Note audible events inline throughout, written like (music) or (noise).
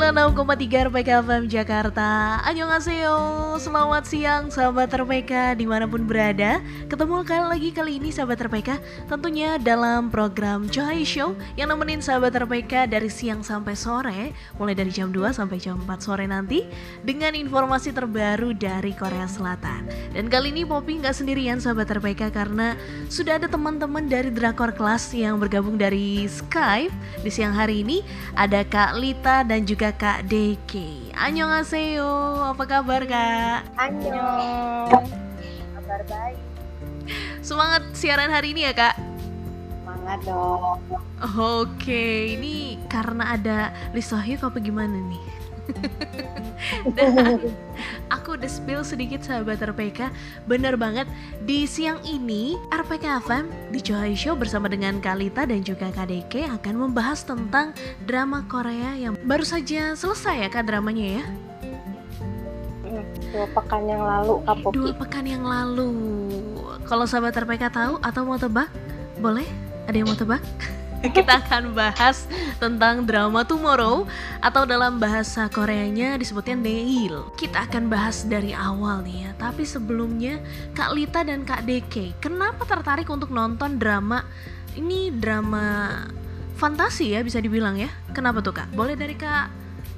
96,3 RPK FM Jakarta. Annyeonghaseyo. Selamat siang sahabat RPK di mana pun berada. Ketemu kali lagi kali ini sahabat RPK Tentunya dalam program Joy Show Yang nemenin sahabat RPK dari siang sampai sore Mulai dari jam 2 sampai jam 4 sore nanti Dengan informasi terbaru dari Korea Selatan. Dan kali ini Poppy nggak sendirian sahabat RPK Karena sudah ada teman-teman dari Drakor Class Yang bergabung dari Skype. Di siang hari ini ada Kak Lita dan juga Kak Deke. Annyeonghaseyo, apa kabar Kak? Annyeong. Kabar baik. Semangat siaran hari ini ya Kak? Semangat dong. Oke, ini karena ada Lisohyuk apa gimana nih? (laughs) aku udah spill sedikit sahabat RPK Bener banget, di siang ini RPK FM di Joy Show bersama dengan Kalita dan juga KDK akan membahas tentang drama Korea yang baru saja selesai ya kak dramanya ya hmm, Dua pekan yang lalu Kak Dua pekan yang lalu Kalau sahabat RPK tahu atau mau tebak, boleh? Ada yang mau tebak? (laughs) (laughs) kita akan bahas tentang drama Tomorrow atau dalam bahasa Koreanya disebutnya Neil. Kita akan bahas dari awal nih ya. Tapi sebelumnya Kak Lita dan Kak Deke, kenapa tertarik untuk nonton drama ini drama fantasi ya bisa dibilang ya? Kenapa tuh Kak? Boleh dari Kak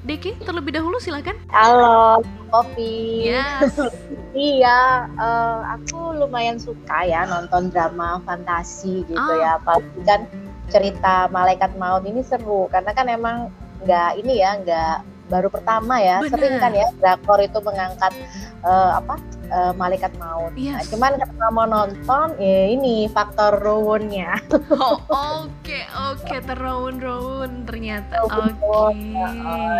Deki terlebih dahulu silakan. Halo, Kopi. Yes. (laughs) iya, uh, aku lumayan suka ya nonton drama fantasi gitu oh. ya. Apalagi kan cerita malaikat maut ini seru karena kan emang nggak ini ya nggak baru pertama ya Bener. sering kan ya drakor itu mengangkat uh, apa uh, malaikat maut. Yes. Nah, cuman karena mau nonton ya ini faktor Rowannya. (laughs) Oh oke okay, oke okay. terowon Rowan ternyata. Oke. Okay. Uh,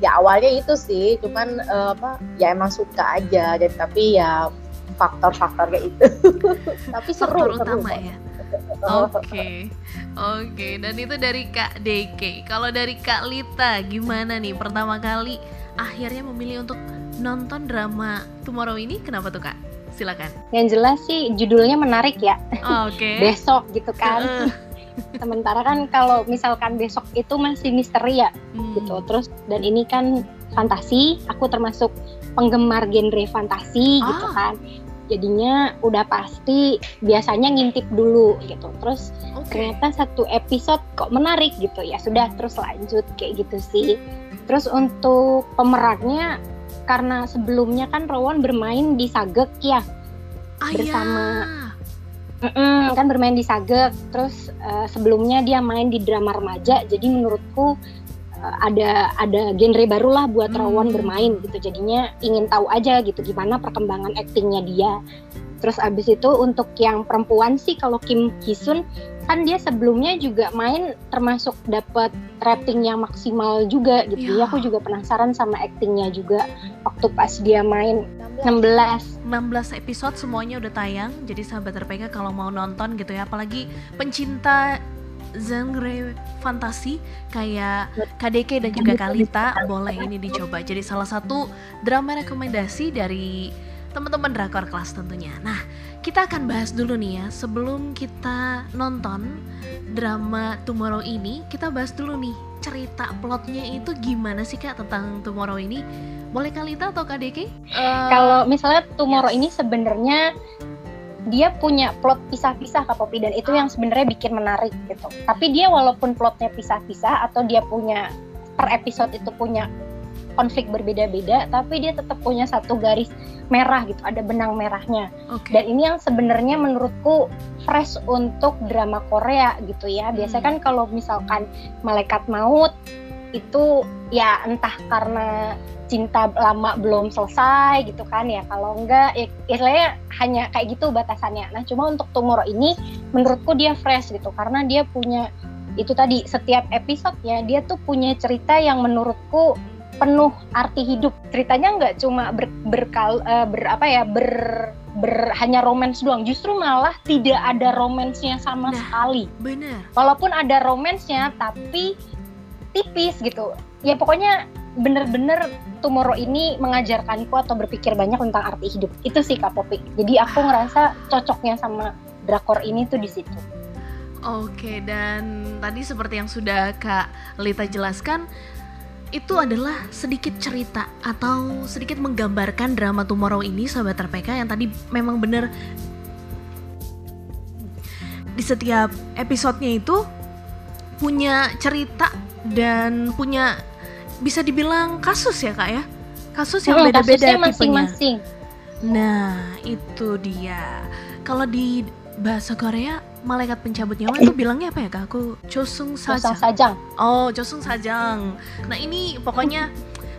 ya awalnya itu sih cuman uh, apa ya emang suka aja jadi tapi ya faktor-faktor kayak itu. (laughs) tapi seru faktor seru. utama ya. Oke, okay. oke. Okay. Dan itu dari Kak Deke. Kalau dari Kak Lita, gimana nih pertama kali akhirnya memilih untuk nonton drama Tomorrow ini? Kenapa tuh Kak? Silakan. Yang jelas sih judulnya menarik ya. Oke. Okay. (laughs) Besok gitu kan. Sementara kan kalau misalkan besok itu masih misteri ya, hmm. gitu. Terus dan ini kan fantasi. Aku termasuk penggemar genre fantasi gitu ah. gitu kan jadinya udah pasti biasanya ngintip dulu gitu. Terus okay. ternyata satu episode kok menarik gitu ya. Sudah terus lanjut kayak gitu sih. Terus untuk pemerannya karena sebelumnya kan Rowan bermain di Sagek ya ah, bersama mm -mm, kan bermain di Sagek. Terus uh, sebelumnya dia main di drama remaja. Jadi menurutku ada ada genre barulah buat hmm. Rawan bermain gitu. Jadinya ingin tahu aja gitu gimana perkembangan aktingnya dia. Terus abis itu untuk yang perempuan sih kalau Kim Hisun kan dia sebelumnya juga main termasuk dapat rating yang maksimal juga gitu. Ya. aku juga penasaran sama aktingnya juga. Waktu pas dia main 16 16 episode semuanya udah tayang. Jadi sahabat RPK kalau mau nonton gitu ya. Apalagi pencinta genre fantasi kayak KDK dan juga Kalita boleh ini dicoba. Jadi salah satu drama rekomendasi dari teman-teman drakor kelas tentunya. Nah, kita akan bahas dulu nih ya sebelum kita nonton drama Tomorrow ini, kita bahas dulu nih cerita plotnya itu gimana sih Kak tentang Tomorrow ini? Boleh Kalita atau KDK? Uh, Kalau misalnya Tomorrow yes. ini sebenarnya dia punya plot pisah-pisah Kak Popi dan itu yang sebenarnya bikin menarik gitu. Tapi dia walaupun plotnya pisah-pisah atau dia punya per episode itu punya konflik berbeda-beda, tapi dia tetap punya satu garis merah gitu, ada benang merahnya. Okay. Dan ini yang sebenarnya menurutku fresh untuk drama Korea gitu ya. Biasanya hmm. kan kalau misalkan malaikat maut itu ya entah karena cinta lama belum selesai gitu kan ya. Kalau enggak ya istilahnya hanya kayak gitu batasannya. Nah cuma untuk Tomorrow ini menurutku dia fresh gitu. Karena dia punya itu tadi setiap episodenya dia tuh punya cerita yang menurutku penuh arti hidup. Ceritanya nggak cuma ber, berkal uh, ber apa ya ber ber hanya romance doang. Justru malah tidak ada romansnya sama nah, sekali. benar. Walaupun ada romansnya tapi tipis gitu. Ya pokoknya bener-bener Tomorrow ini mengajarkanku atau berpikir banyak tentang arti hidup. Itu sih Kak Popi. Jadi aku ngerasa cocoknya sama drakor ini tuh di situ. Oke dan tadi seperti yang sudah Kak Lita jelaskan itu adalah sedikit cerita atau sedikit menggambarkan drama Tomorrow ini sahabat RPK yang tadi memang bener. Di setiap episodenya itu punya cerita dan punya bisa dibilang kasus ya kak ya kasus yang Hmm, beda-beda masing-masing. nah itu dia kalau di bahasa Korea malaikat pencabut nyawa itu bilangnya apa ya kak aku chosung saja Pasang sajang. Oh, Josung Sajang. Nah, ini pokoknya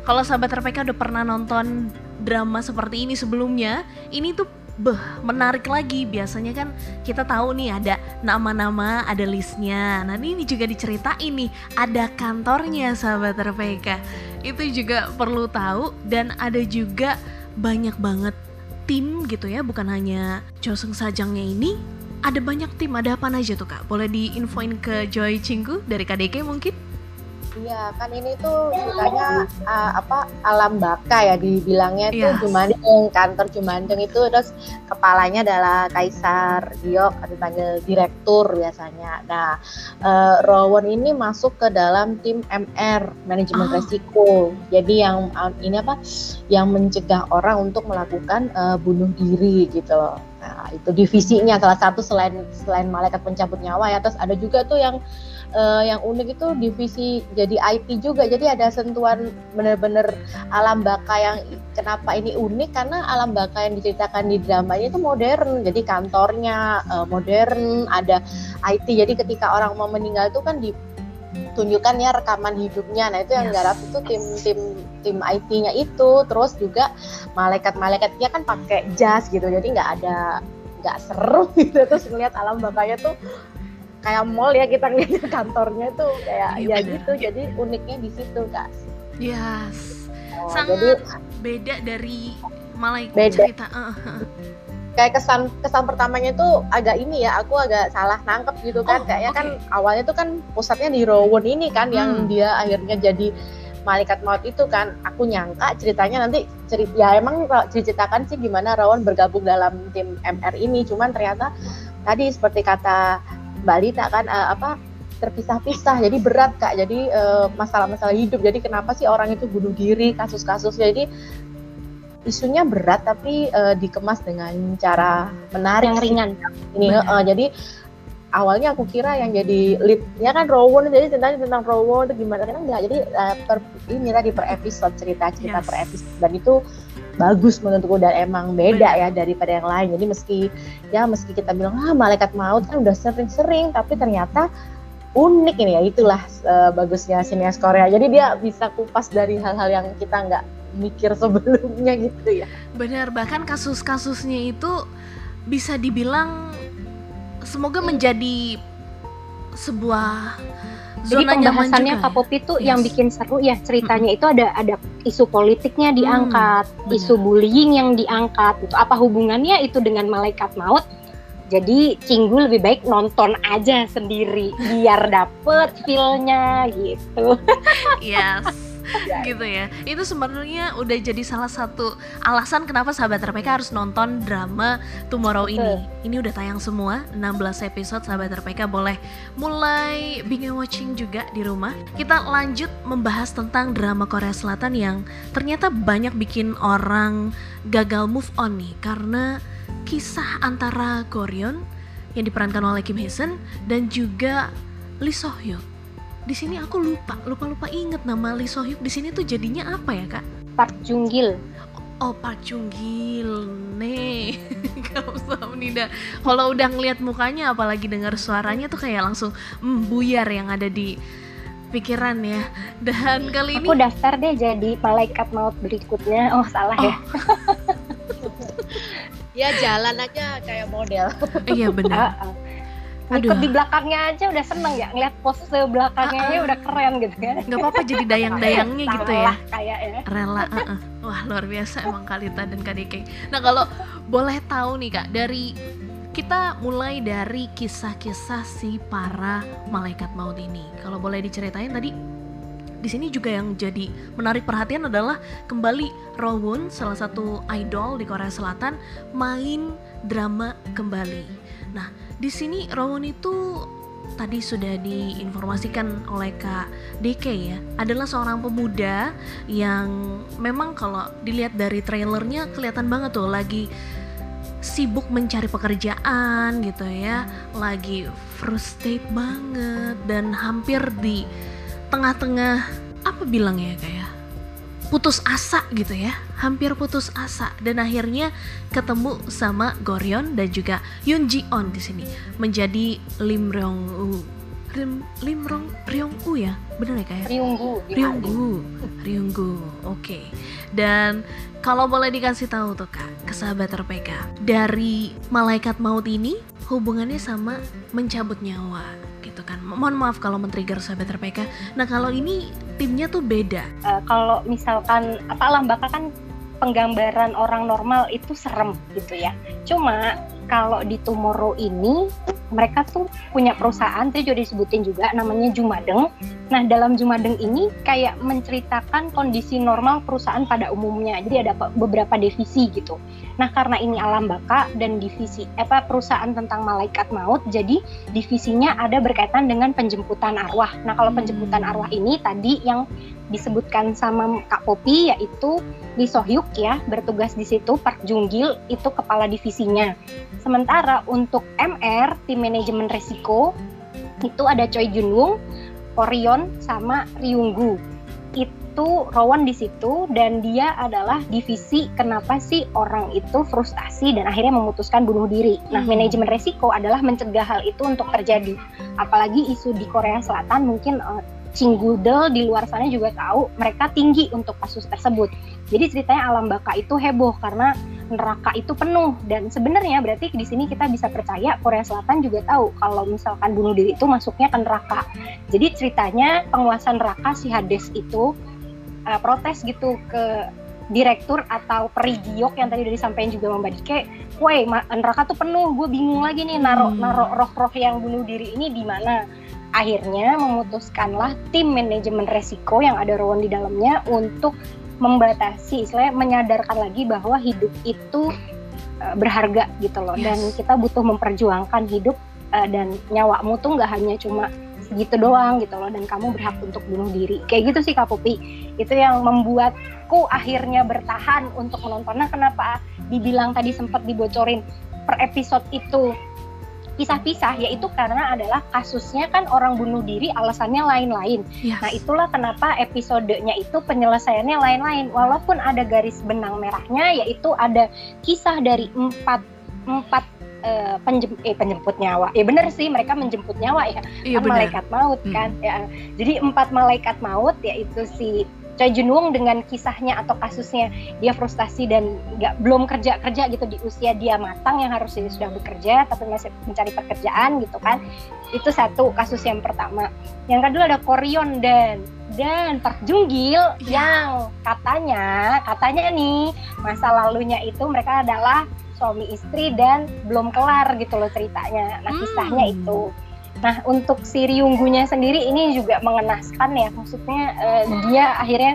kalau sahabat RPK udah pernah nonton drama seperti ini sebelumnya, ini tuh beh menarik lagi. Biasanya kan kita tahu nih ada nama-nama, ada listnya. Nah, ini juga diceritain nih, ada kantornya sahabat RPK. Itu juga perlu tahu dan ada juga banyak banget tim gitu ya, bukan hanya Josung Sajangnya ini, ada banyak tim, ada apa aja tuh kak? Boleh diinfoin ke Joy Cinggu dari KDK mungkin? Iya, kan ini tuh ceritanya uh, apa alam baka ya dibilangnya itu Iya. Jumandeng, kantor Jumandeng itu terus kepalanya adalah Kaisar Giok atau dipanggil direktur biasanya. Nah, uh, Rowan ini masuk ke dalam tim MR, manajemen Oh. resiko. Jadi yang um, ini apa? Yang mencegah orang untuk melakukan uh, bunuh diri gitu loh. Nah, itu divisinya salah satu selain selain malaikat pencabut nyawa ya. Terus ada juga tuh yang eh, yang unik itu divisi jadi IT juga. Jadi ada sentuhan bener-bener alam baka yang kenapa ini unik karena alam baka yang diceritakan di drama ini itu modern. Jadi kantornya eh, modern, ada IT. Jadi ketika orang mau meninggal itu kan ditunjukkan ya rekaman hidupnya. Nah, itu yang Yes. garap itu tim tim tim IT-nya itu. Terus juga malaikat-malaikatnya kan pakai jas gitu. Jadi nggak ada nggak seru (laughs) gitu terus ngeliat alam bakanya tuh kayak mall ya kita ngeliat (laughs) kantornya tuh kayak Iya, ya bener. gitu jadi uniknya di situ kak Yes, Oh, sangat jadi beda dari malaikat Beda. cerita. eh. kayak kesan kesan pertamanya tuh agak ini ya aku agak salah nangkep gitu kan Oh, kayaknya oke. kan awalnya tuh kan pusatnya di Rowan ini kan yang Hmm. dia akhirnya jadi malaikat maut itu kan aku nyangka ceritanya nanti cerita ya emang kalau diceritakan sih gimana Rowan bergabung dalam tim MR ini cuman ternyata tadi seperti kata Mbak Lita kan eh, apa terpisah-pisah jadi berat kak. Jadi eh, masalah-masalah hidup. Jadi kenapa sih orang itu bunuh diri kasus-kasus jadi isunya berat tapi eh, dikemas dengan cara menarik Yang ringan. ini heeh, jadi awalnya aku kira yang jadi leadnya kan Rowan jadi ceritanya tentang Rowan itu gimana kan enggak? Jadi eh, per ini tadi per episode cerita cerita Yes. per episode. Dan itu bagus menurutku dan emang beda ya daripada yang lain. Jadi meski ya meski kita bilang ah malaikat maut kan udah sering-sering tapi ternyata unik ini ya itulah eh, bagusnya sinias Korea. Jadi dia bisa kupas dari hal-hal yang kita nggak mikir sebelumnya (laughs) gitu ya. Benar, bahkan kasus-kasusnya itu bisa dibilang semoga menjadi sebuah Jadi pembahasannya juga. Kak Popi tuh Yes. yang bikin seru ya ceritanya itu ada ada isu politiknya diangkat, benar. isu bullying yang diangkat. Itu apa hubungannya itu dengan malaikat maut? Jadi Cinggu lebih baik nonton aja sendiri biar dapet feel-nya gitu. (laughs) Yes. Gitu ya. Itu sebenarnya udah jadi salah satu alasan kenapa sahabat RPK harus nonton drama Tomorrow ini. Ini udah tayang semua 16 episode sahabat RPK boleh mulai binge watching juga di rumah. Kita lanjut membahas tentang drama Korea Selatan yang ternyata banyak bikin orang gagal move on nih karena kisah antara Goryeon yang diperankan oleh Kim Hee Sun dan juga Lee So Hyuk. Di sini aku lupa, lupa-lupa inget nama Lee So Hyuk di sini tuh jadinya apa ya kak? Park Jung Gil. Oh Park Chung Gil, nih (laughs) Nida. Kalau udah ngeliat mukanya, apalagi dengar suaranya tuh kayak langsung mm, buyar yang ada di pikiran ya. Dan kali ini Aku daftar deh jadi malaikat maut berikutnya. Oh salah ya. (laughs) ya jalan aja kayak model iya benar. Aduh. Ikut di belakangnya aja udah seneng ya ngeliat pose belakangnya ah. aja udah keren gitu kan. Nggak apa-apa jadi dayang-dayangnya (laughs) gitu ya. Kayaknya. Rela. uh-uh. Wah luar biasa emang Kalita dan KDK. Nah kalau boleh tahu nih kak dari kita mulai dari kisah-kisah si para malaikat maut ini. Kalau boleh diceritain tadi di sini juga yang jadi menarik perhatian adalah kembali Rowoon salah satu idol di Korea Selatan main drama kembali. Nah di sini Rowoon itu tadi sudah diinformasikan oleh Kak DK ya adalah seorang pemuda yang memang kalau dilihat dari trailernya kelihatan banget tuh lagi sibuk mencari pekerjaan gitu ya lagi frustrate banget dan hampir di tengah-tengah apa bilangnya kayak ya? Putus asa gitu ya. Hampir putus asa. Dan akhirnya ketemu sama Goryeon dan juga Yoon Ji On di sini. Menjadi Lim Ryong U. Lim Lim Rong Ryong U ya? Benar ya kayak Ryunggu Ryunggu Ryunggu oke. Dan kalau boleh dikasih tahu tuh kak ke sahabat RPK dari malaikat maut ini hubungannya sama mencabut nyawa gitu kan. Mohon maaf kalau men-trigger sahabat RPK nah kalau ini timnya tuh beda. Uh, kalau misalkan apa alam baka kan penggambaran orang normal itu serem gitu ya. Cuma kalau di Tomorrow ini mereka tuh punya perusahaan tadi juga disebutin juga namanya Jumadeng. Nah dalam Jumadeng ini kayak menceritakan kondisi normal perusahaan pada umumnya. Jadi ada beberapa divisi gitu. Nah karena ini alam baka dan divisi apa perusahaan tentang malaikat maut, jadi divisinya ada berkaitan dengan penjemputan arwah. Nah kalau penjemputan arwah ini tadi yang disebutkan sama Kak Popi yaitu Lee Sohyuk ya bertugas di situ Park Junggil itu kepala divisinya. Sementara untuk MR tim manajemen resiko itu ada Choi Junwoong, Orion sama Ryunggu. Itu Rowan di situ dan dia adalah divisi kenapa sih orang itu frustasi dan akhirnya memutuskan bunuh diri. Nah, hmm. manajemen resiko adalah mencegah hal itu untuk terjadi. Apalagi isu di Korea Selatan mungkin uh, Cinggudel di luar sana juga tahu mereka tinggi untuk kasus tersebut. Jadi ceritanya alam baka itu heboh karena neraka itu penuh dan sebenarnya berarti di sini kita bisa percaya Korea Selatan juga tahu kalau misalkan bunuh diri itu masuknya ke neraka. Jadi ceritanya penguasa neraka si Hades itu uh, protes gitu ke direktur atau perigiok yang tadi udah disampaikan juga Mbak Dike, woi neraka tuh penuh, gue bingung lagi nih naro hmm. naro roh-roh yang bunuh diri ini di mana akhirnya memutuskanlah tim manajemen resiko yang ada Rowan di dalamnya untuk membatasi, istilahnya menyadarkan lagi bahwa hidup itu uh, berharga gitu loh, yes. dan kita butuh memperjuangkan hidup uh, dan nyawamu tuh nggak hanya cuma segitu doang gitu loh, dan kamu berhak untuk bunuh diri. Kayak gitu sih Kak Pupi. Itu yang membuatku akhirnya bertahan untuk menontonnya. Kenapa dibilang tadi sempat dibocorin per episode itu pisah-pisah yaitu karena adalah kasusnya kan orang bunuh diri alasannya lain-lain. Yes. Nah, itulah kenapa episodenya itu penyelesaiannya lain-lain. Walaupun ada garis benang merahnya yaitu ada kisah dari empat empat uh, penjem, eh, penjemput nyawa. Ya benar sih mereka menjemput nyawa ya. Iya, kan malaikat maut kan. Hmm. Ya. Jadi empat malaikat maut yaitu si Wong dengan kisahnya atau kasusnya dia frustasi dan nggak belum kerja kerja gitu di usia dia matang yang harusnya sudah bekerja tapi masih mencari pekerjaan gitu kan itu satu kasus yang pertama yang kedua ada Koryon dan dan Park Jung Gil ya. yang katanya katanya nih masa lalunya itu mereka adalah suami istri dan belum kelar gitu loh ceritanya nah kisahnya hmm. itu Nah, untuk si Ryunggunya sendiri ini juga mengenaskan ya, maksudnya uh, dia akhirnya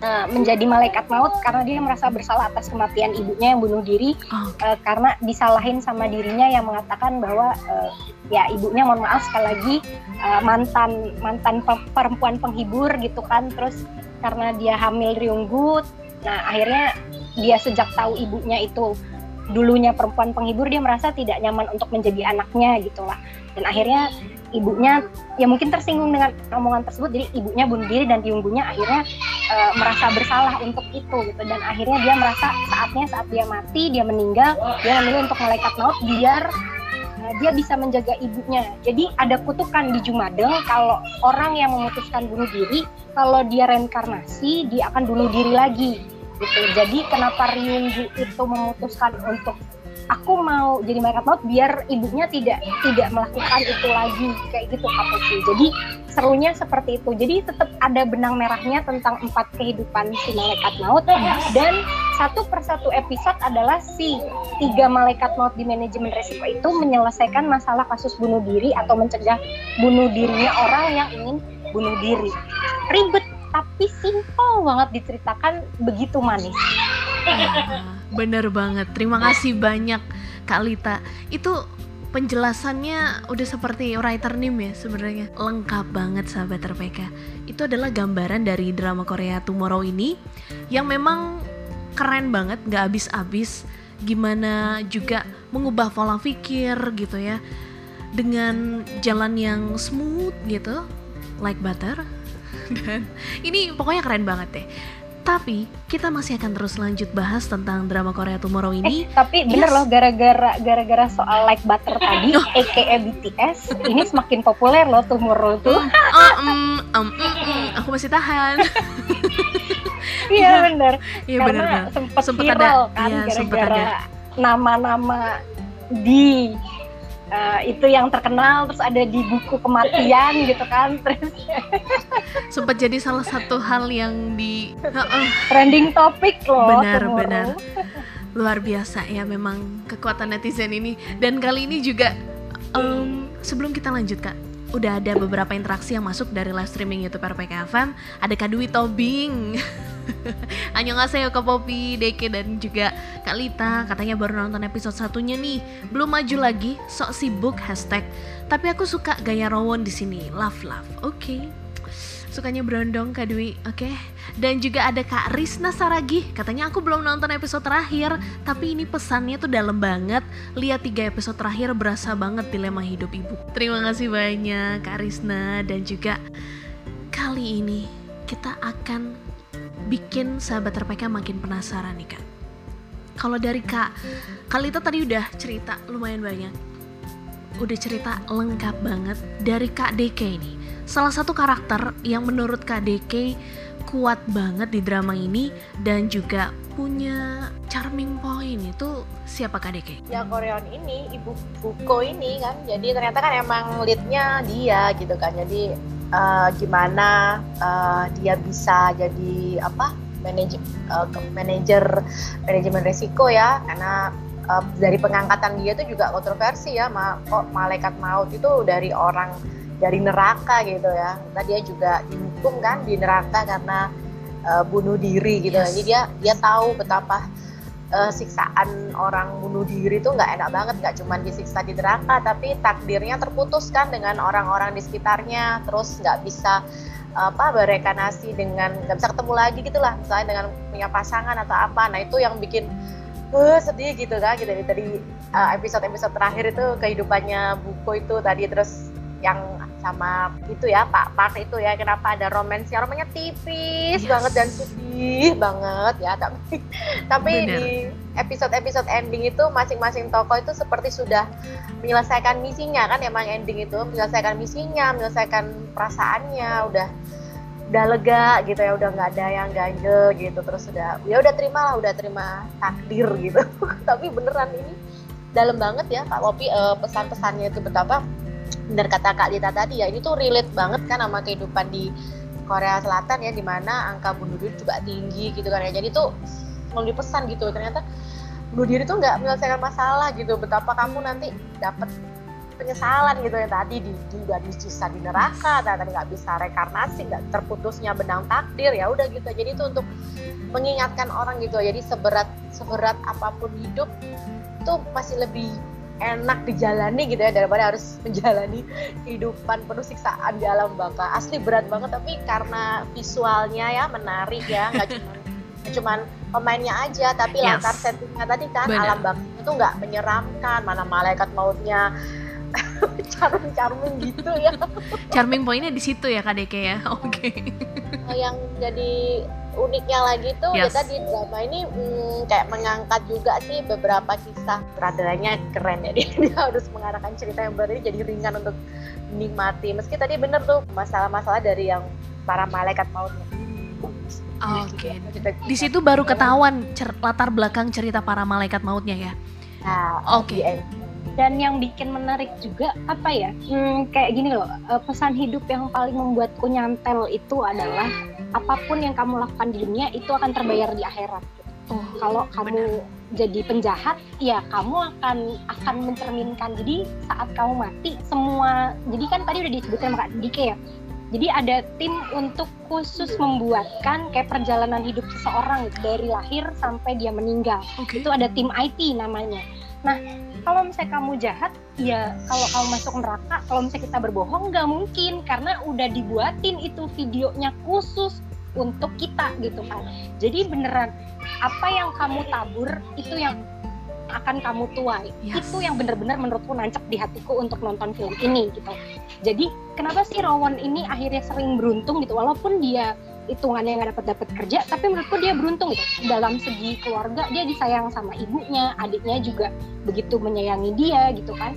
uh, menjadi malaikat maut karena dia merasa bersalah atas kematian ibunya yang bunuh diri oh. uh, karena disalahin sama dirinya yang mengatakan bahwa uh, ya ibunya mohon maaf sekali lagi uh, mantan mantan perempuan penghibur gitu kan, terus karena dia hamil Ryunggu, nah akhirnya dia sejak tahu ibunya itu dulunya perempuan penghibur dia merasa tidak nyaman untuk menjadi anaknya gitulah dan akhirnya ibunya ya mungkin tersinggung dengan omongan tersebut jadi ibunya bunuh diri dan ibunya akhirnya e, merasa bersalah untuk itu gitu. Dan akhirnya dia merasa saatnya saat dia mati dia meninggal dia memilih untuk malaikat maut biar e, dia bisa menjaga ibunya. Jadi ada kutukan di Jumadeng kalau orang yang memutuskan bunuh diri kalau dia reinkarnasi dia akan bunuh diri lagi gitu. Jadi kenapa Ryungju itu memutuskan untuk aku mau jadi malaikat maut biar ibunya tidak tidak melakukan itu lagi kayak gitu Kapuki. Jadi serunya seperti itu. Jadi tetap ada benang merahnya tentang empat kehidupan si malaikat maut dan satu persatu episode adalah si tiga malaikat maut di manajemen resiko itu menyelesaikan masalah kasus bunuh diri atau mencegah bunuh dirinya orang yang ingin bunuh diri. Ribet tapi simpel banget diceritakan begitu manis. Bener banget. Terima kasih banyak Kak Lita. Itu penjelasannya udah seperti writer name ya sebenarnya. Lengkap banget sahabat RPK itu adalah gambaran dari drama Korea Tomorrow ini yang memang keren banget nggak habis-habis. Gimana juga mengubah pola pikir gitu ya. Dengan jalan yang smooth gitu like butter. (laughs) Dan ini pokoknya keren banget deh tapi kita masih akan terus lanjut bahas tentang drama Korea Tomorrow ini. Eh, tapi bener Yes. loh gara-gara gara-gara soal like butter (laughs) tadi, aka BTS, ini semakin populer loh Tomorrow tuh. (laughs) Oh, mm, mm, mm, mm, aku masih tahan. (laughs) Iya bener. Iya benar. sempat Sempet viral ada, kan iya, sempet gara-gara nama-nama di eh, itu yang terkenal terus ada di buku kematian gitu kan terus Sempat jadi salah satu hal yang di trending topik loh Benar, Tomorrow. benar. luar biasa ya memang kekuatan netizen ini. Dan kali ini juga em, sebelum kita lanjut Kak, udah ada beberapa interaksi yang masuk dari live streaming YouTube RPK FM. Ada Kak Dwi Tobing. (laughs) Annyeonghaseyo Kak Popi, Deke dan juga Kak Lita Katanya baru nonton episode satunya nih Belum maju lagi, sok sibuk hashtag Tapi aku suka gaya Rowon di sini Love love, oke Sukanya berondong Kak Dwi, oke? Dan juga ada Kak Risna Saragi Katanya aku belum nonton episode terakhir Tapi ini pesannya tuh dalam banget. Lihat tiga episode terakhir berasa banget dilema hidup ibu. Terima kasih banyak Kak Risna. Dan juga kali ini kita akan bikin sahabat RPK makin penasaran nih kak. Kalau dari kak, Kalita tadi udah cerita lumayan banyak, udah cerita lengkap banget. Dari kak DK ini. Salah satu karakter yang menurut kak DK kuat banget di drama ini dan juga punya charming point itu siapa kak DK? ya Korean ini ibu Buko ini kan. Jadi ternyata kan emang leadnya dia gitu kan. Jadi eh, gimana eh, dia bisa jadi apa manajer eh, manajer manajemen resiko ya. Karena dari pengangkatan dia itu juga kontroversi ya kok malaikat maut itu dari orang dari neraka gitu ya. Karena dia juga dihukum kan di neraka karena eh, bunuh diri gitu. Yes. jadi dia dia tahu betapa eh, siksaan orang bunuh diri itu nggak enak banget. Nggak cuma disiksa di neraka tapi takdirnya terputus kan dengan orang-orang di sekitarnya. Terus nggak bisa apa berekanasi dengan nggak bisa ketemu lagi gitu lah misalnya dengan punya pasangan atau apa. Nah itu yang bikin eh sedih gitu kan. Gitu dari tadi episode-episode terakhir itu kehidupannya Buko itu tadi. Terus yang sama itu ya Pak Park itu ya kenapa ada romansnya romannya tipis Yes. banget dan sedih banget ya tapi tapi Bener. di episode-episode ending itu masing-masing tokoh itu seperti sudah menyelesaikan misinya kan emang ending itu menyelesaikan misinya menyelesaikan perasaannya udah udah lega gitu ya udah nggak ada yang ganjel gitu terus udah ya udah terima lah udah terima takdir gitu (laughs) tapi beneran ini dalam banget ya Kak Wopi eh, pesan-pesannya itu betapa benar kata Kak Lita tadi ya ini tuh relate banget kan sama kehidupan di Korea Selatan ya di mana angka bunuh diri juga tinggi gitu kan ya. Jadi tuh mau dipesan gitu ternyata bunuh diri tuh nggak menyelesaikan masalah gitu. Betapa kamu nanti dapat penyesalan gitu ya. Tadi di juga disiksa di neraka dan tadi nggak bisa rekarnasi nggak terputusnya benang takdir ya udah gitu. Jadi itu untuk mengingatkan orang gitu. Jadi seberat seberat apa pun hidup itu masih lebih enak dijalani gitu ya daripada harus (laughs) menjalani kehidupan penuh siksaan di alam baka asli berat banget tapi karena visualnya ya menarik ya nggak (laughs) cuma cuman pemainnya aja tapi Yes. latar settingnya tadi kan Benar. alam baka itu nggak menyeramkan mana malaikat mautnya (laughs) charming charming gitu ya Charming pointnya di situ ya Kak Deke ya. Oke. Nah, yang jadi uniknya lagi tuh Yes. kita di drama ini hmm, kayak mengangkat juga sih beberapa kisah sutradaranya keren ya dia, (laughs) dia harus mengarahkan cerita yang berat ini jadi ringan untuk dinikmati meski tadi bener tuh masalah-masalah dari yang para malaikat mautnya Oke. Kita- Di situ baru ketahuan cer- latar belakang cerita para malaikat mautnya ya. nah, Oke. di end. dan yang bikin menarik juga apa ya hmm, kayak gini loh eh, pesan hidup yang paling membuatku nyantel itu adalah apa pun yang kamu lakukan di dunia itu akan terbayar di akhirat. Oh, kalau kamu jadi penjahat ya kamu akan akan mencerminkan. Jadi saat kamu mati semua jadi kan tadi udah disebutkan sama Kak Dike ya. Jadi ada tim untuk khusus membuatkan kayak perjalanan hidup seseorang gitu, dari lahir sampai dia meninggal. Oke. itu ada tim IT namanya. Nah, kalau misalnya kamu jahat ya kalau kamu masuk neraka kalau misalnya kita berbohong nggak mungkin. Karena udah dibuatin itu videonya khusus untuk kita gitu kan. Jadi beneran apa yang kamu tabur itu yang akan kamu tuai. Yes. itu yang bener-bener menurutku nancep di hatiku untuk nonton film ini gitu. Jadi kenapa sih Rowan ini akhirnya sering beruntung gitu? Walaupun dia hitungannya nggak dapat dapat kerja tapi menurutku dia beruntung gitu. Dalam segi keluarga dia disayang sama ibunya adiknya juga begitu menyayangi dia gitu kan.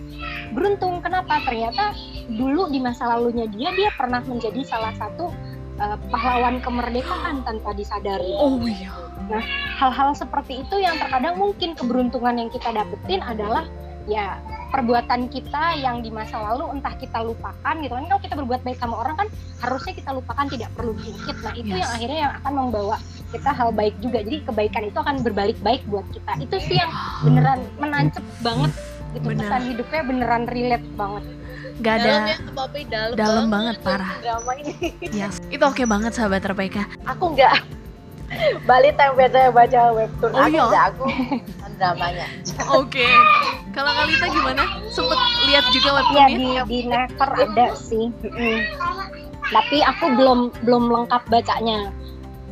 Beruntung kenapa? Ternyata dulu di masa lalunya dia dia pernah menjadi salah satu uh, pahlawan kemerdekaan tanpa disadari. Oh iya. hal-hal seperti itu yang terkadang mungkin keberuntungan yang kita dapetin adalah ya perbuatan kita yang di masa lalu entah kita lupakan gitu. Kan kalau kita berbuat baik sama orang kan harusnya kita lupakan tidak perlu diungkit nah itu Yes. yang akhirnya yang akan membawa kita hal baik juga. Jadi kebaikan itu akan berbalik baik buat kita. Itu sih yang beneran menancep banget gitu. Bener. pesan hidupnya beneran relate banget. Gak dalam ada ya Papi dalam, dalam banget, parah. drama ini. Yes. Itu oke banget sahabat terbaik aku nggak. Balik yang biasa baca webtoon. Oh, aku iya? nggak aku (laughs) dramanya Oke. Kalau Kalita gimana? Sempet lihat juga ya webtoonnya? di di Never ada sih tapi aku belum belum lengkap bacanya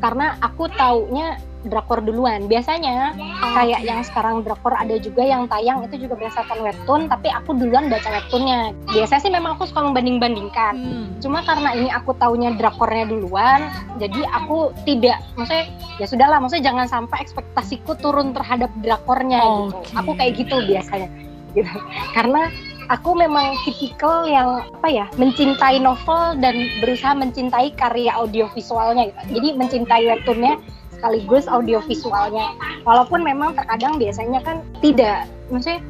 karena aku taunya drakor duluan biasanya Oh, kayak yang sekarang drakor ada juga yang tayang itu juga berdasarkan webtoon tapi aku duluan baca webtoonnya biasanya sih memang aku suka membanding-bandingkan Hmm. cuma karena ini aku taunya drakornya duluan jadi aku tidak maksudnya ya sudahlah maksudnya jangan sampai ekspektasiku turun terhadap drakornya gitu Oke. aku kayak gitu biasanya gitu karena aku memang tipikal yang apa ya mencintai novel dan berusaha mencintai karya audiovisualnya gitu. jadi mencintai webtoonnya sekaligus audiovisualnya walaupun memang terkadang biasanya kan tidak maksudnya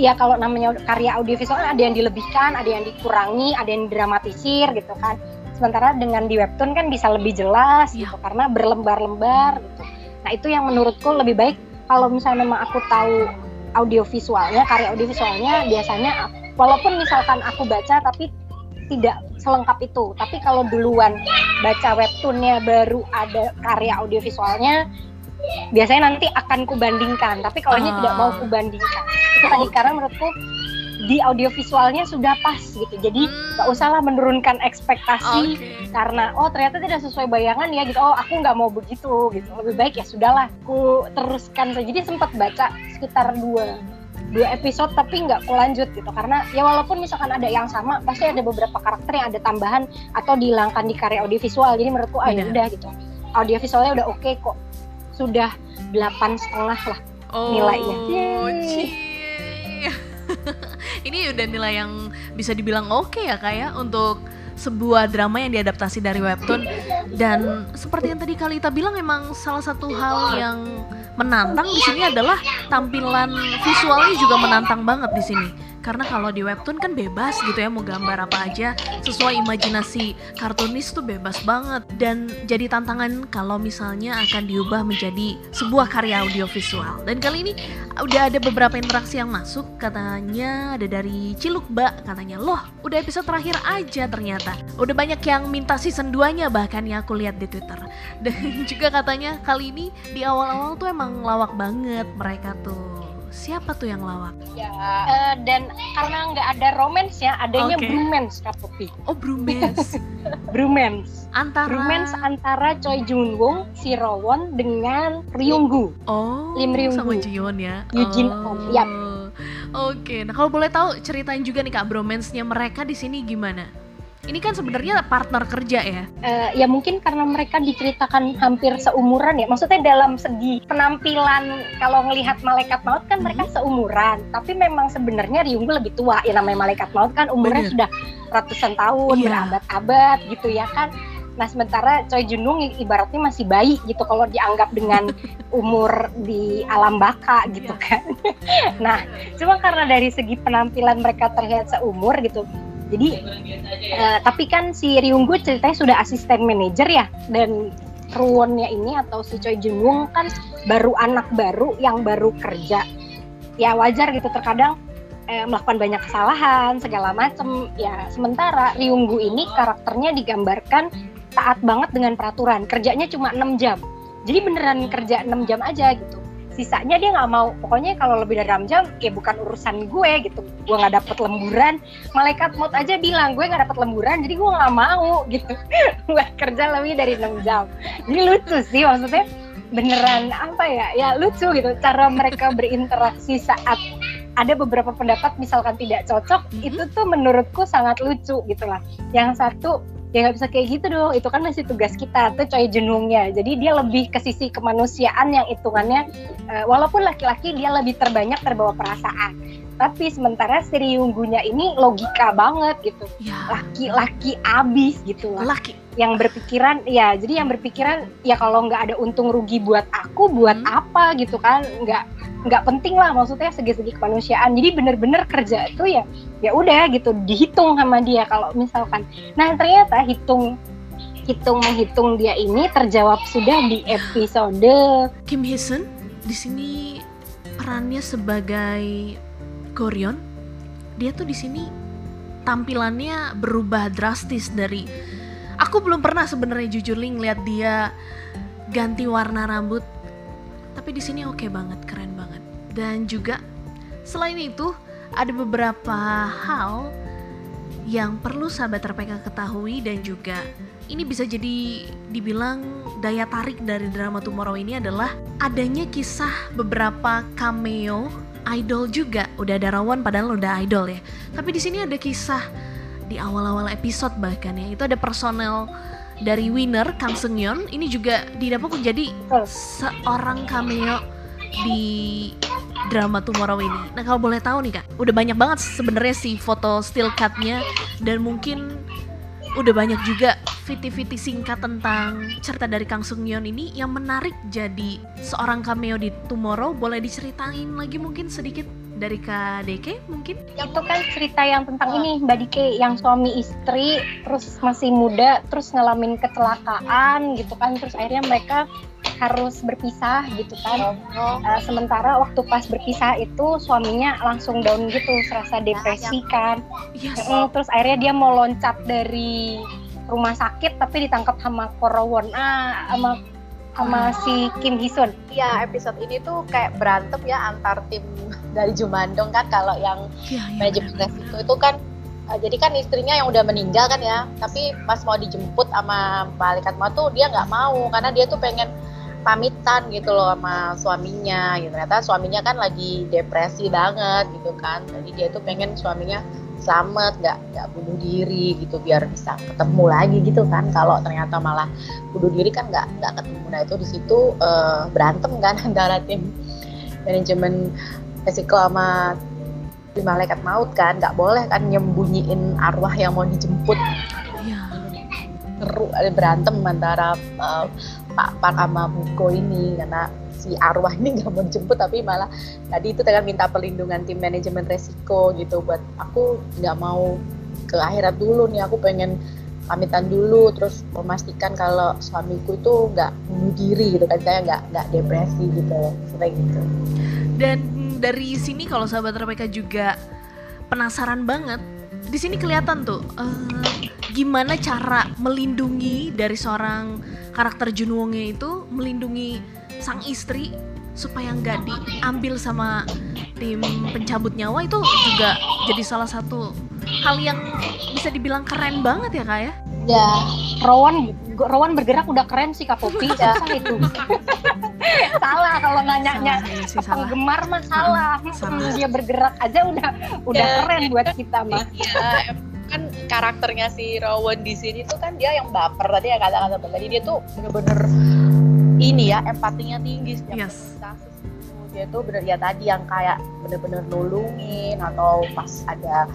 ya kalau namanya karya audiovisual ada yang dilebihkan, ada yang dikurangi, ada yang dramatisir gitu kan. Sementara dengan di webtoon kan bisa lebih jelas Iya. gitu karena berlembar-lembar gitu. Nah, itu yang menurutku lebih baik kalau misalnya memang aku tahu audiovisualnya, karya audiovisualnya biasanya walaupun misalkan aku baca tapi tidak selengkap itu. Tapi kalau duluan baca webtoonnya baru ada karya audiovisualnya biasanya nanti akan kubandingkan. Tapi kalau ini Ah. tidak mau kubandingkan. Itu tadi karena menurutku di audiovisualnya sudah pas gitu. Jadi Hmm. nggak usahlah menurunkan ekspektasi Oke. karena oh ternyata tidak sesuai bayangan ya gitu. Oh aku nggak mau begitu gitu. Lebih baik ya sudahlah. Aku teruskan saja. Jadi sempat baca sekitar dua dua episode tapi nggak kulanjut gitu. Karena ya walaupun misalkan ada yang sama pasti ada beberapa karakter yang ada tambahan atau dihilangkan di karya audiovisual. Jadi menurutku ah ya udah gitu. Audiovisualnya udah oke kok. Sudah delapan setengah lah Oh, nilainya. (laughs) Ini udah nilai yang bisa dibilang oke ya kayak untuk sebuah drama yang diadaptasi dari webtoon. Dan seperti yang tadi Kalita bilang emang salah satu hal yang menantang di sini adalah tampilan visualnya juga menantang banget di sini karena kalau di webtoon kan bebas gitu ya mau gambar apa aja. Sesuai imajinasi kartunis tuh bebas banget. Dan jadi tantangan kalau misalnya akan diubah menjadi sebuah karya audiovisual. Dan kali ini udah ada beberapa interaksi yang masuk. Katanya ada dari Ciluk Mbak. Katanya loh udah episode terakhir aja ternyata. Udah banyak yang minta season 2 nya bahkan yang aku lihat di Twitter. (laughs) Dan juga katanya kali ini di awal-awal tuh emang lawak banget mereka tuh siapa tuh yang lawak ya Eh, dan karena nggak ada romance ya adanya Oke. bromance Kak Popi oh bromance (laughs) bromance antara bromance antara Choi Jun Woong si Rowon dengan Ryunggu oh Lim Ryung sama. Jiwon ya oh. Om, yap. Oke, nah kalau boleh tahu ceritain juga nih kak bromance-nya mereka di sini gimana? Ini kan sebenarnya partner kerja ya. Eh, ya mungkin karena mereka diceritakan hampir seumuran ya. Maksudnya dalam segi penampilan kalau ngelihat malaikat maut kan mereka seumuran. Tapi memang sebenarnya Ryunggu lebih tua. Ya namanya malaikat maut kan umurnya Bener. sudah ratusan tahun, Iya. berabad-abad gitu ya kan. Nah sementara Choi Junung ibaratnya masih bayi gitu kalau dianggap dengan (laughs) umur di alam baka gitu Iya. kan. (laughs) nah cuma karena dari segi penampilan mereka terlihat seumur gitu. Jadi Eh, tapi kan si Ryunggu ceritanya sudah asisten manajer ya. Dan Ruwonnya ini atau si Choi Woong kan baru anak baru yang baru kerja. Ya wajar gitu. Terkadang eh, melakukan banyak kesalahan segala macem. Ya sementara Ryunggu ini karakternya digambarkan taat banget dengan peraturan. Kerjanya cuma 6 jam. Jadi beneran kerja 6 jam aja gitu sisanya dia nggak mau. Pokoknya kalau lebih dari 6 jam ya bukan urusan gue gitu. Gue nggak dapet lemburan. Malaikat maut aja bilang gue nggak dapet lemburan jadi gue nggak mau (laughs) gitu. Buat kerja lebih dari 6 jam. Jadi lucu sih maksudnya beneran apa ya? Ya lucu gitu. Cara mereka berinteraksi saat ada beberapa pendapat misalkan tidak cocok mm -hmm. itu tuh menurutku sangat lucu gitu lah. Yang satu ya nggak bisa kayak gitu dong. Itu kan masih tugas kita tuh coy jenungnya jadi dia lebih ke sisi kemanusiaan yang hitungannya uh, walaupun laki-laki dia lebih terbanyak terbawa perasaan. Tapi sementara si Ryunggunya ini logika banget gitu. Ya. laki-laki abis gitu lah. Laki yang berpikiran ya jadi yang berpikiran ya kalau nggak ada untung rugi buat aku buat hmm. apa gitu kan nggak nggak penting lah maksudnya segi-segi kemanusiaan. Jadi bener-bener kerja itu ya ya udah gitu dihitung sama dia kalau misalkan. Nah ternyata hitung hitung menghitung dia ini terjawab sudah di episode Kim Hee-sun di sini perannya sebagai Goryeon dia tuh di sini tampilannya berubah drastis dari aku belum pernah sebenarnya jujur ling lihat dia ganti warna rambut tapi di sini oke okay banget keren banget dan juga selain itu ada beberapa hal yang perlu sahabat RPK ketahui dan juga ini bisa jadi dibilang daya tarik dari drama Tomorrow ini adalah adanya kisah beberapa cameo idol juga. Udah ada Rawan padahal udah idol ya. Tapi di sini ada kisah di awal-awal episode bahkan ya. Itu ada personel dari winner Kang Seung Yeon ini juga didapuk menjadi seorang cameo di drama Tomorrow ini. Nah kalau boleh tahu nih kak, udah banyak banget sebenarnya sih foto still cutnya dan mungkin udah banyak juga fiti-fiti singkat tentang cerita dari Kang Sung Yeon ini yang menarik jadi seorang cameo di Tomorrow. Boleh diceritain lagi mungkin sedikit dari Kak Deke mungkin? Itu kan cerita yang tentang ini Mbak Dike yang suami istri terus masih muda terus ngalamin kecelakaan gitu kan terus akhirnya mereka harus berpisah gitu kan. Oh. Uh, sementara waktu pas berpisah itu suaminya langsung down gitu, serasa depresi kan. Yes. Uh, terus akhirnya dia mau loncat dari rumah sakit tapi ditangkap sama Korowon ah sama sama si Kim Hisun. Iya, episode ini tuh kayak berantem ya antar tim dari Jumandong kan kalau yang ya, ya, manajemen resiko itu kan uh, jadi kan istrinya yang udah meninggal kan ya, tapi pas mau dijemput sama malaikat mau tuh dia nggak mau karena dia tuh pengen pamitan gitu loh sama suaminya gitu. Ternyata suaminya kan lagi depresi banget gitu kan jadi dia tuh pengen suaminya selamat nggak nggak bunuh diri gitu biar bisa ketemu lagi gitu kan. Kalau ternyata malah bunuh diri kan nggak nggak ketemu. Nah itu di situ uh, berantem kan (laughs) antara tim manajemen resiko sama lima malaikat maut kan. Nggak boleh kan nyembunyiin arwah yang mau dijemput. Seru ada berantem antara uh, Pak Pak sama Buko ini karena si arwah ini nggak mau dijemput tapi malah tadi itu tengah minta perlindungan tim manajemen resiko gitu buat aku nggak mau ke akhirat dulu nih aku pengen pamitan dulu terus memastikan kalau suamiku itu nggak bunuh diri gitu kan saya nggak nggak depresi gitu sering gitu. Dan dari sini kalau sahabat RPK juga penasaran banget di sini kelihatan tuh uh, gimana cara melindungi dari seorang karakter Junwongnya itu melindungi sang istri supaya nggak diambil sama tim pencabut nyawa itu juga jadi salah satu hal yang bisa dibilang keren banget ya kak ya? Ya, Rowan Rowan bergerak udah keren sih kak Popi, ya (laughs) itu. salah kalau nanyanya ya penggemar mah salah. salah. Dia bergerak aja udah udah ya, keren buat kita mah. Iya, kan karakternya si Rowan di sini tuh kan dia yang baper tadi ya kata-kata tadi dia tuh bener-bener ini ya empatinya tinggi setiap yes. kasus dia tuh bener ya tadi yang kayak bener-bener nulungin atau pas ada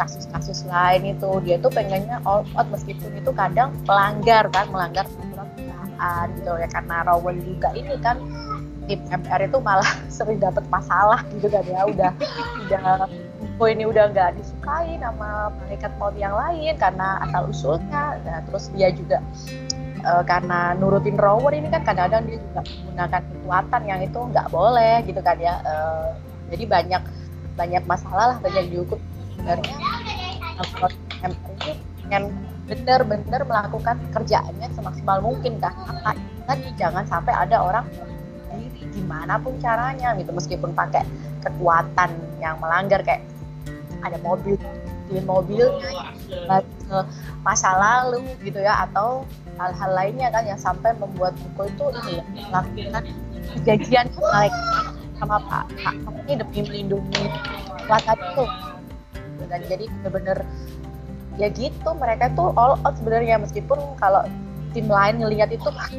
kasus-kasus lain itu. Dia tuh pengennya all out meskipun itu kadang melanggar kan melanggar peraturan perusahaan gitu ya. Karena Rowan juga ini kan tim MR itu malah (laughs) sering dapat masalah gitu kan ya. Udah udah oh ini udah nggak disukai nama malaikat maut yang lain karena asal usulnya nah, terus dia juga uh, karena nurutin rower ini kan kadang-kadang dia juga menggunakan kekuatan yang itu nggak boleh gitu kan ya. Uh, jadi banyak banyak masalah lah banyak dihukum. Sebenarnya ini yang benar-benar melakukan kerjaannya semaksimal mungkin kan tadi jangan sampai ada orang gimana pun caranya gitu. Meskipun pakai kekuatan yang melanggar kayak ada mobil di mobilnya ke masa lalu gitu ya atau hal-hal lainnya kan yang sampai membuat buku itu ini ya melakukan kejadian mereka sama Pak Pak ini demi melindungi warga itu dan jadi benar-benar ya gitu mereka tuh all out sebenarnya meskipun kalau tim lain ngelihat itu ah,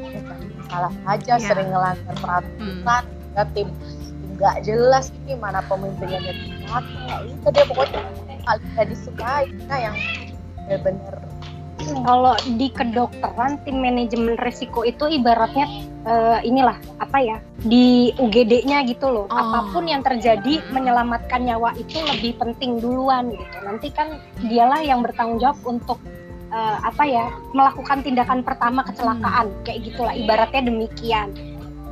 salah aja yeah. sering ngelanggar peraturan hmm. tim nggak jelas ini mana pemimpinnya jadi itu dia pokoknya paling gak disukai nah yang benar-benar kalau di kedokteran tim manajemen resiko itu ibaratnya uh, inilah apa ya di UGD-nya gitu loh. Oh. Apa pun yang terjadi menyelamatkan nyawa itu lebih penting duluan gitu. Nanti kan dialah yang bertanggung jawab untuk uh, apa ya melakukan tindakan pertama kecelakaan hmm. kayak gitulah ibaratnya demikian.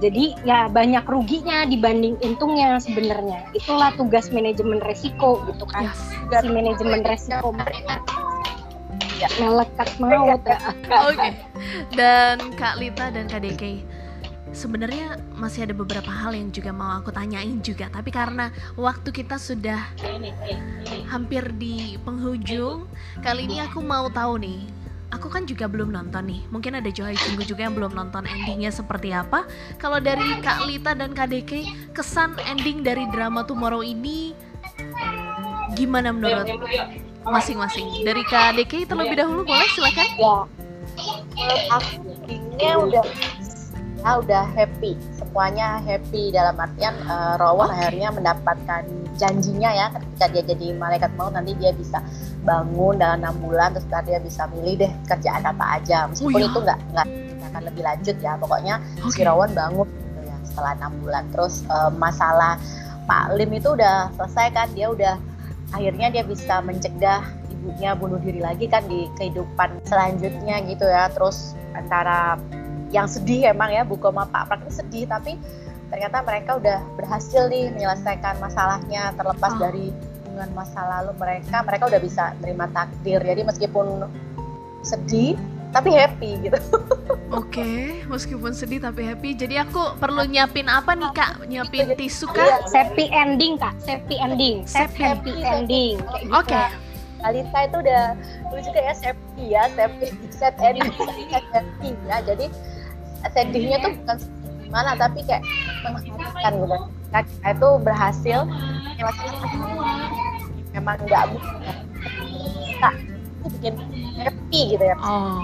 Jadi ya banyak ruginya dibanding untungnya sebenarnya. Itulah tugas manajemen resiko gitu kan. Yes. Si manajemen resiko ya. melekat (laughs) maut ya. Oke. Okay. Dan Kak Lita dan Kak DK sebenarnya masih ada beberapa hal yang juga mau aku tanyain juga tapi karena waktu kita sudah hampir di penghujung kali ini aku mau tahu nih aku kan juga belum nonton nih mungkin ada Joy Cunggu juga yang belum nonton endingnya seperti apa kalau dari Kak Lita dan Kak Deke kesan ending dari drama Tomorrow ini gimana menurut masing-masing dari Kak Deke terlebih dahulu boleh silakan ya endingnya udah kita udah happy semuanya happy dalam artian uh, Rowan okay. akhirnya mendapatkan janjinya ya ketika dia jadi malaikat maut nanti dia bisa bangun dalam enam bulan terus dia bisa milih deh kerjaan apa aja meskipun oh, iya. itu nggak nggak akan lebih lanjut ya pokoknya okay. si Rowan bangun gitu ya setelah enam bulan terus uh, masalah Pak Lim itu udah selesai kan dia udah akhirnya dia bisa mencegah ibunya bunuh diri lagi kan di kehidupan selanjutnya gitu ya. Terus antara yang sedih emang ya buku sama Pak Prak ini sedih tapi ternyata mereka udah berhasil nih menyelesaikan masalahnya. Terlepas oh. dari hubungan masa lalu mereka mereka udah bisa menerima takdir. Jadi meskipun sedih tapi happy gitu. Oke, okay, meskipun sedih tapi happy. Jadi aku perlu nyiapin apa nih kak? Nyiapin tisu kak? Happy ending kak, happy ending, happy, happy ending. Gitu. Oke. Okay. Kalita itu udah dulu juga ya happy ya, happy set ending, set happy ya. Jadi sedihnya tuh bukan gimana tapi kayak mengharapkan gitu kan itu berhasil memang nggak bisa itu bikin happy gitu ya oh.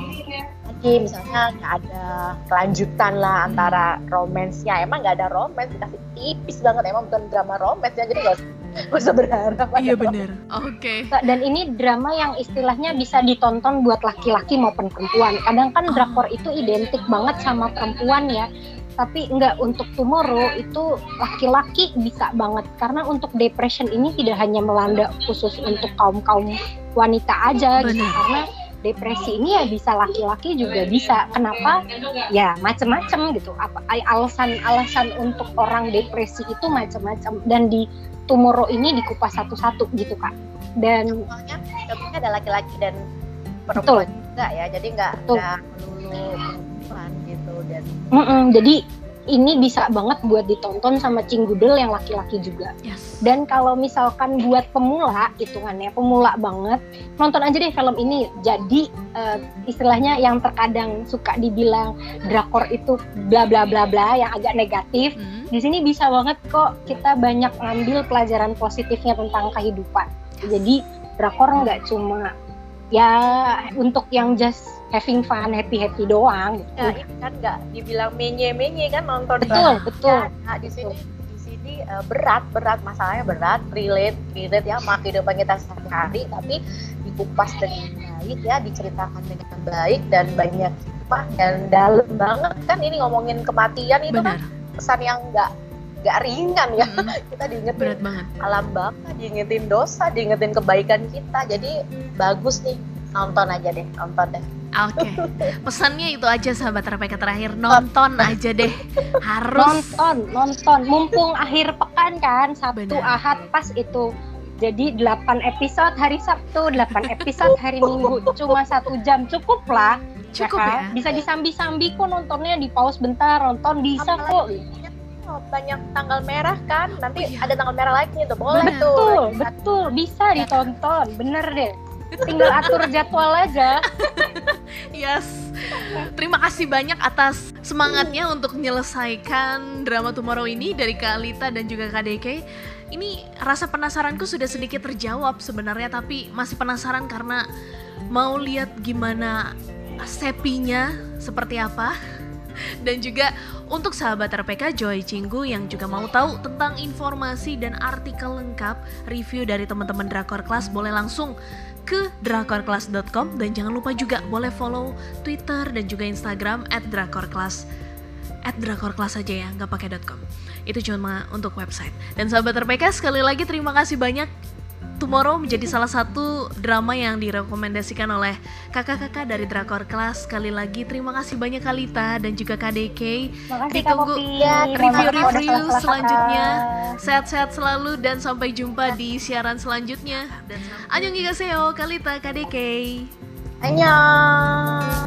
lagi misalnya nggak ada kelanjutan lah antara romansnya emang nggak ada romans dikasih tipis banget emang bukan drama romans ya jadi nggak (laughs) Gak usah berharap. Iya bener. Oke. Okay. Dan ini drama yang istilahnya bisa ditonton buat laki-laki maupun perempuan. Kadang kan oh. drakor itu identik banget sama perempuan ya. Tapi enggak untuk tomorrow itu laki-laki bisa banget karena untuk depression ini tidak hanya melanda khusus untuk kaum-kaum wanita aja gitu. bener. gitu karena depresi ini ya bisa laki-laki juga bisa. Kenapa? Ya macam-macam gitu. Apa alasan-alasan untuk orang depresi itu macam-macam dan di Tomorrow ini dikupas satu-satu gitu kak. Dan contohnya ada laki-laki dan perempuan Betul. juga ya, jadi nggak nggak melulu perempuan gitu dan. Mm -mm, jadi ini bisa banget buat ditonton sama cinggudel yang laki-laki juga. Yes. Dan kalau misalkan buat pemula, hitungannya pemula banget, nonton aja deh film ini. Jadi uh, istilahnya yang terkadang suka dibilang drakor itu bla bla bla bla yang agak negatif. Hmm. Di sini bisa banget kok kita banyak ngambil pelajaran positifnya tentang kehidupan. Jadi drakor nggak cuma ya untuk yang just having fun happy happy doang gitu. Nah, ini kan nggak dibilang menye menye kan nonton betul kan? betul nah di sini di sini uh, berat berat masalahnya berat relate relate ya sama kehidupan kita sehari-hari tapi dikupas dengan baik ya diceritakan dengan baik dan banyak apa dan dalam banget kan ini ngomongin kematian itu kan Benar. kan pesan yang nggak nggak ringan ya. Mm -hmm. (laughs) kita diingetin Berat banget. alam baka diingetin dosa diingetin kebaikan kita. Jadi bagus nih. Nonton aja deh nonton deh. Oke, okay. (laughs) pesannya itu aja sahabat RPK terakhir. Nonton. Aja deh. (laughs) Harus. Nonton nonton. Mumpung akhir pekan kan Sabtu Bener. Ahad pas itu. Jadi 8 episode hari Sabtu 8 episode hari Minggu. Cuma satu jam cukup lah ya cukup ya, kan? ya? bisa disambi-sambi kok nontonnya di pause bentar nonton bisa Apalagi, kok banyak tanggal merah kan. Nanti Oh, iya. ada tanggal merah lagi tuh. Boleh Bener. tuh. Betul, betul, bisa ditonton, bener deh. Tinggal atur jadwal aja. (laughs) Yes. Terima kasih banyak atas semangatnya untuk menyelesaikan drama Tomorrow ini dari Kak Alita dan juga Kak Deke. Ini rasa penasaranku sudah sedikit terjawab sebenarnya tapi masih penasaran karena mau lihat gimana sepinya seperti apa. Dan juga untuk sahabat RPK Joy Cinggu yang juga mau tahu tentang informasi dan artikel lengkap review dari teman-teman Drakor Class boleh langsung ke drakorclass.com dan jangan lupa juga boleh follow Twitter dan juga Instagram @drakorclass at drakorclass aja ya, nggak pakai .com. Itu cuma untuk website. Dan sahabat RPK sekali lagi terima kasih banyak. Tomorrow menjadi salah satu drama yang direkomendasikan oleh kakak-kakak dari Drakor Class. Sekali lagi terima kasih banyak Kalita dan juga KDK. Makasih Ditunggu review-review selanjutnya. Sehat-sehat selalu dan sampai jumpa di siaran selanjutnya. Dan Annyeonghaseyo, Kalita, KDK. Annyeong.